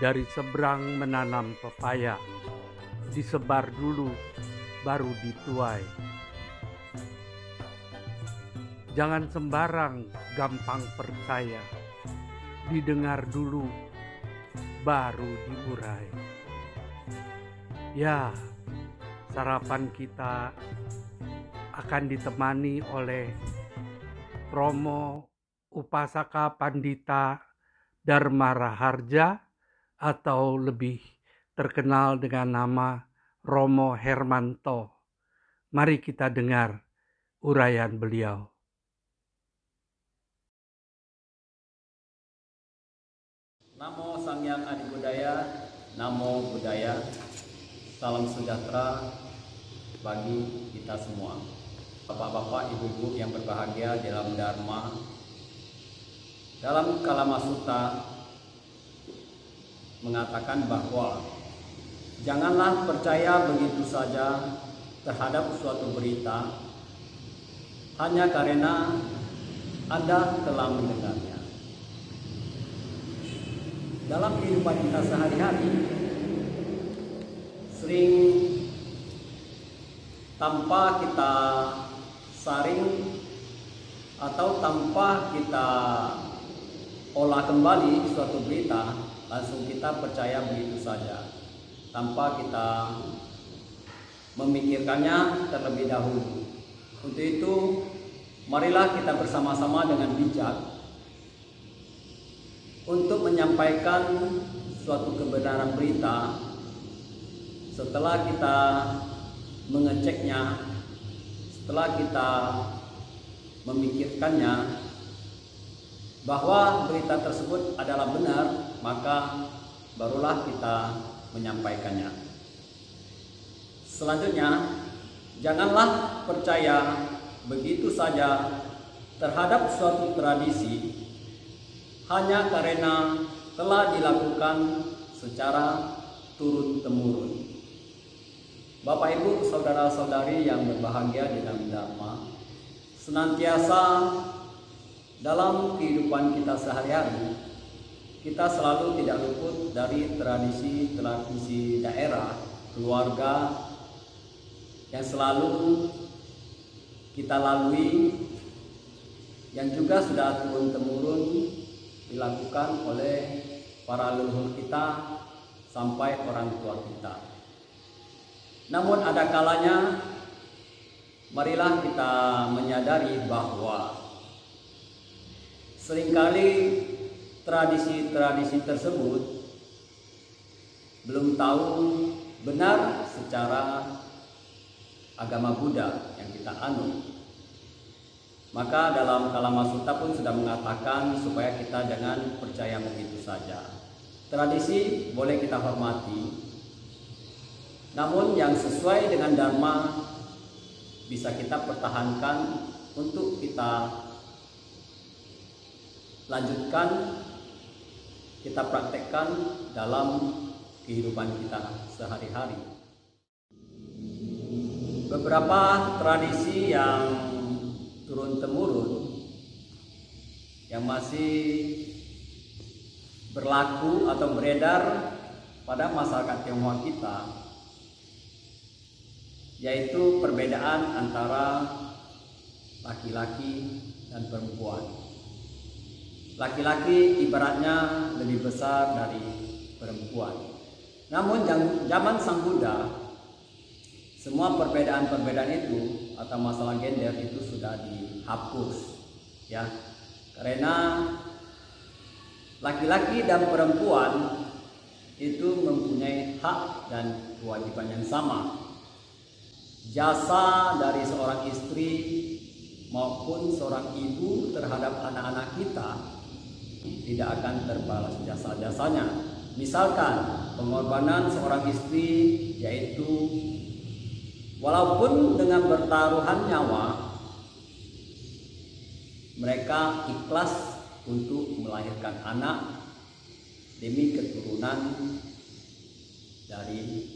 dari seberang menanam pepaya, disebar dulu, baru dituai. Jangan sembarang gampang percaya, didengar dulu, baru diurai. Ya, sarapan kita akan ditemani oleh Romo Upasaka Pandita Dharma Raharja atau lebih terkenal dengan nama Romo Hermanto. Mari kita dengar uraian beliau. Namo Sang Yang Adi Budaya, Namo Budaya, salam sejahtera bagi kita semua. Bapak-bapak, ibu-ibu yang berbahagia dalam Dharma, dalam Kalamasuta mengatakan bahwa janganlah percaya begitu saja terhadap suatu berita hanya karena Anda telah mendengarnya. Dalam kehidupan kita sehari-hari sering tanpa kita saring atau tanpa kita olah kembali suatu berita langsung kita percaya begitu saja tanpa kita memikirkannya terlebih dahulu. Untuk itu, marilah kita bersama-sama dengan bijak untuk menyampaikan suatu kebenaran berita setelah kita mengeceknya, setelah kita memikirkannya bahwa berita tersebut adalah benar, maka barulah kita menyampaikannya. Selanjutnya, janganlah percaya begitu saja terhadap suatu tradisi hanya karena telah dilakukan secara turun-temurun. Bapak Ibu, saudara-saudari yang berbahagia di dalam Dharma, senantiasa dalam kehidupan kita sehari-hari, kita selalu tidak luput dari tradisi-tradisi daerah, keluarga yang selalu kita lalui yang juga sudah turun-temurun dilakukan oleh para leluhur kita sampai orang tua kita. Namun ada kalanya marilah kita menyadari bahwa Seringkali tradisi-tradisi tersebut belum tahu benar secara agama Buddha yang kita anut. Maka dalam Kalama Sutta pun sudah mengatakan supaya kita jangan percaya begitu saja. Tradisi boleh kita hormati, namun yang sesuai dengan Dharma bisa kita pertahankan untuk kita lanjutkan kita praktekkan dalam kehidupan kita sehari-hari. Beberapa tradisi yang turun-temurun yang masih berlaku atau beredar pada masyarakat Tionghoa kita yaitu perbedaan antara laki-laki dan perempuan. Laki-laki ibaratnya lebih besar dari perempuan. Namun zaman Sang Buddha, semua perbedaan-perbedaan itu atau masalah gender itu sudah dihapus, ya. Karena laki-laki dan perempuan itu mempunyai hak dan kewajiban yang sama. Jasa dari seorang istri maupun seorang ibu terhadap anak-anak kita tidak akan terbalas jasa-jasanya. Misalkan pengorbanan seorang istri yaitu walaupun dengan bertaruhan nyawa mereka ikhlas untuk melahirkan anak demi keturunan dari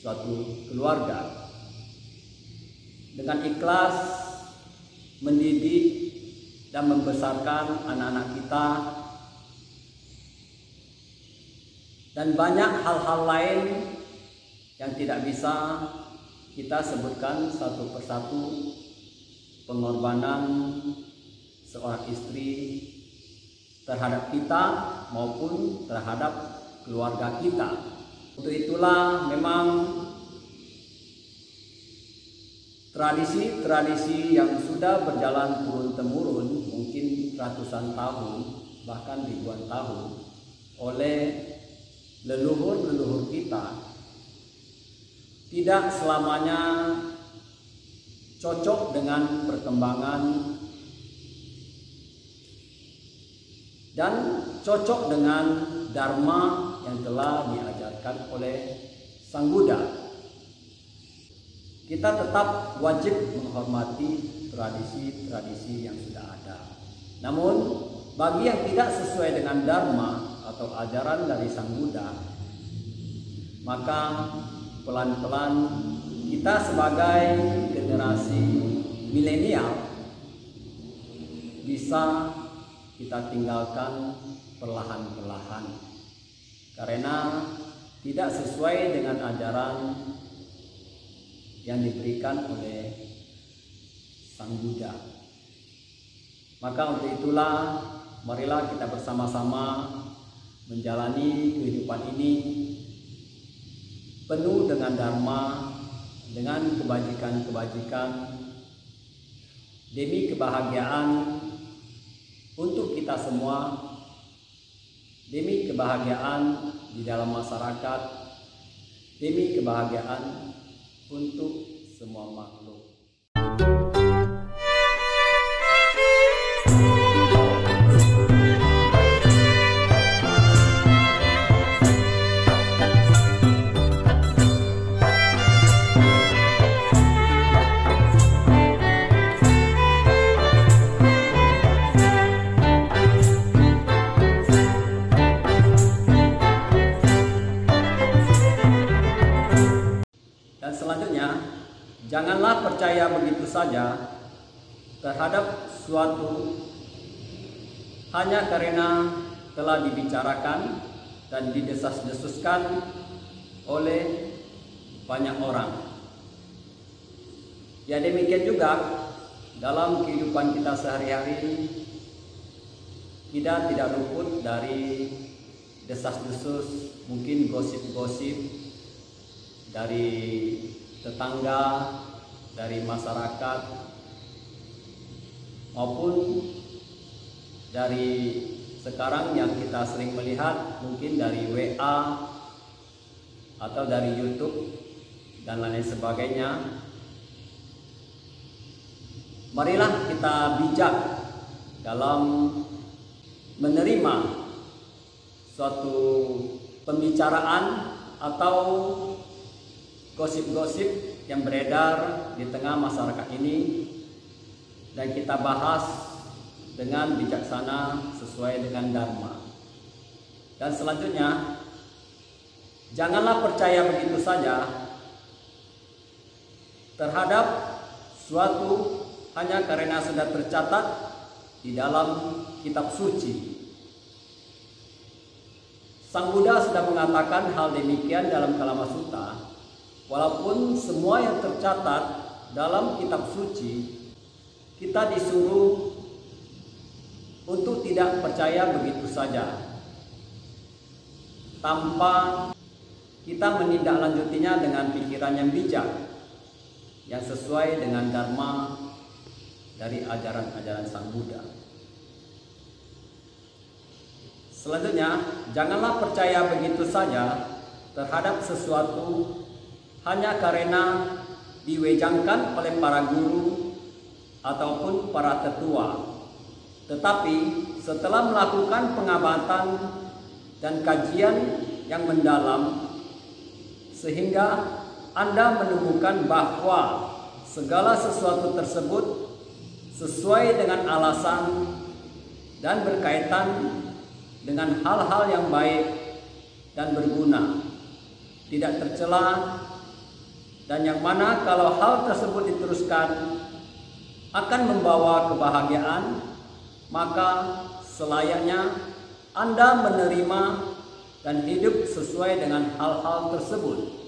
suatu keluarga dengan ikhlas mendidik dan membesarkan anak-anak kita dan banyak hal-hal lain yang tidak bisa kita sebutkan satu persatu pengorbanan seorang istri terhadap kita maupun terhadap keluarga kita. Untuk itulah memang tradisi-tradisi yang sudah berjalan turun-temurun mungkin ratusan tahun bahkan ribuan tahun oleh leluhur-leluhur kita tidak selamanya cocok dengan perkembangan dan cocok dengan dharma yang telah diajarkan oleh Sang Buddha. Kita tetap wajib menghormati tradisi-tradisi yang sudah ada. Namun, bagi yang tidak sesuai dengan dharma atau ajaran dari Sang Buddha, maka pelan-pelan kita sebagai generasi milenial bisa kita tinggalkan perlahan-perlahan karena tidak sesuai dengan ajaran yang diberikan oleh Sang Buddha. Maka untuk itulah marilah kita bersama-sama menjalani kehidupan ini penuh dengan dharma, dengan kebajikan-kebajikan demi kebahagiaan untuk kita semua, demi kebahagiaan di dalam masyarakat, demi kebahagiaan untuk semua makhluk. Percaya begitu saja terhadap suatu hanya karena telah dibicarakan dan didesas-desuskan oleh banyak orang. Ya demikian juga dalam kehidupan kita sehari-hari kita tidak luput dari desas-desus, mungkin gosip-gosip dari tetangga, dari masyarakat, maupun dari sekarang yang kita sering melihat mungkin dari WA atau dari YouTube dan lain sebagainya. Marilah kita bijak dalam menerima suatu pembicaraan atau gosip-gosip yang beredar di tengah masyarakat ini dan kita bahas dengan bijaksana sesuai dengan dharma. Dan selanjutnya, janganlah percaya begitu saja terhadap suatu hanya karena sudah tercatat di dalam kitab suci. Sang Buddha sudah mengatakan hal demikian dalam Kalama Sutta. Walaupun semua yang tercatat dalam kitab suci, kita disuruh untuk tidak percaya begitu saja. Tanpa kita menindaklanjutinya dengan pikiran yang bijak, yang sesuai dengan dharma dari ajaran-ajaran Sang Buddha. Selanjutnya, janganlah percaya begitu saja terhadap sesuatu hanya karena diwejangkan oleh para guru ataupun para tetua. Tetapi setelah melakukan pengamatan dan kajian yang mendalam sehingga Anda menemukan bahwa segala sesuatu tersebut sesuai dengan alasan dan berkaitan dengan hal-hal yang baik dan berguna, tidak tercela, dan yang mana kalau hal tersebut diteruskan akan membawa kebahagiaan, maka selayaknya Anda menerima dan hidup sesuai dengan hal-hal tersebut.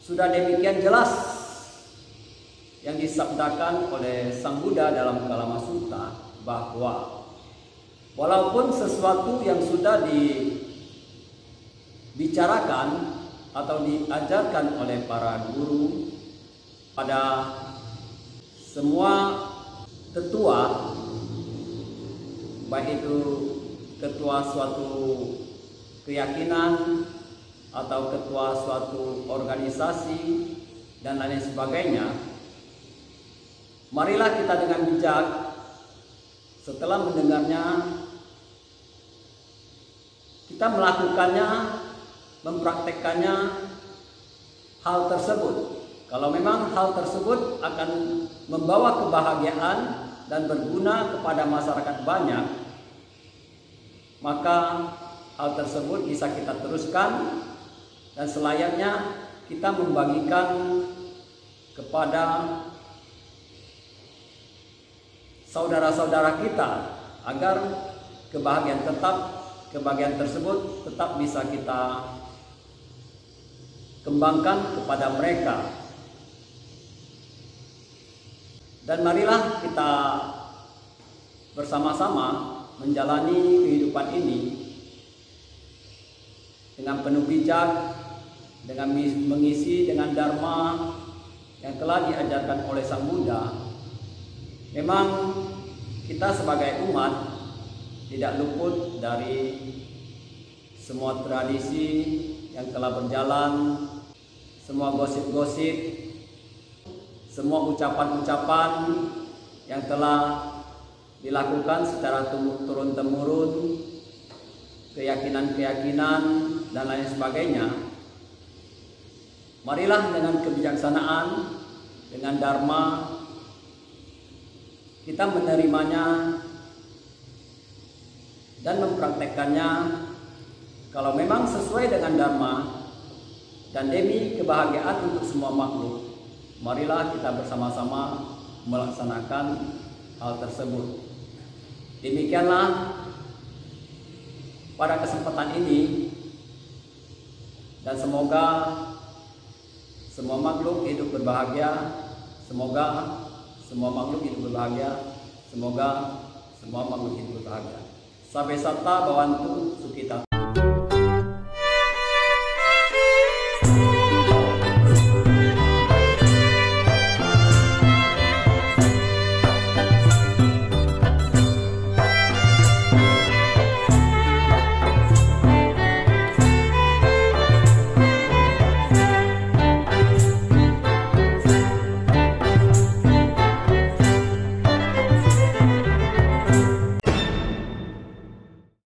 Sudah demikian jelas yang disabdakan oleh Sang Buddha dalam Kalama Sutta bahwa walaupun sesuatu yang sudah dibicarakan atau diajarkan oleh para guru pada semua tetua baik itu ketua suatu keyakinan atau ketua suatu organisasi dan lain sebagainya marilah kita dengan bijak setelah mendengarnya kita melakukannya mempraktekkannya hal tersebut. Kalau memang hal tersebut akan membawa kebahagiaan dan berguna kepada masyarakat banyak maka hal tersebut bisa kita teruskan dan selayaknya kita membagikan kepada saudara-saudara kita agar kebahagiaan tetap kebahagiaan tersebut tetap bisa kita kembangkan kepada mereka. Dan marilah kita bersama-sama menjalani kehidupan ini dengan penuh bijak dengan mengisi dengan dharma yang telah diajarkan oleh Sang Buddha, memang kita sebagai umat tidak luput dari semua tradisi yang telah berjalan, semua gosip-gosip, semua ucapan-ucapan yang telah dilakukan secara turun-temurun, keyakinan-keyakinan dan lain sebagainya. Marilah dengan kebijaksanaan, dengan dharma, kita menerimanya dan mempraktekkannya kalau memang sesuai dengan dharma dan demi kebahagiaan untuk semua makhluk. Marilah kita bersama-sama melaksanakan hal tersebut. Demikianlah pada kesempatan ini dan semoga semua makhluk hidup berbahagia. Semoga semua makhluk hidup berbahagia. Semoga semua makhluk hidup berbahagia. Sampai serta bawantu sukita.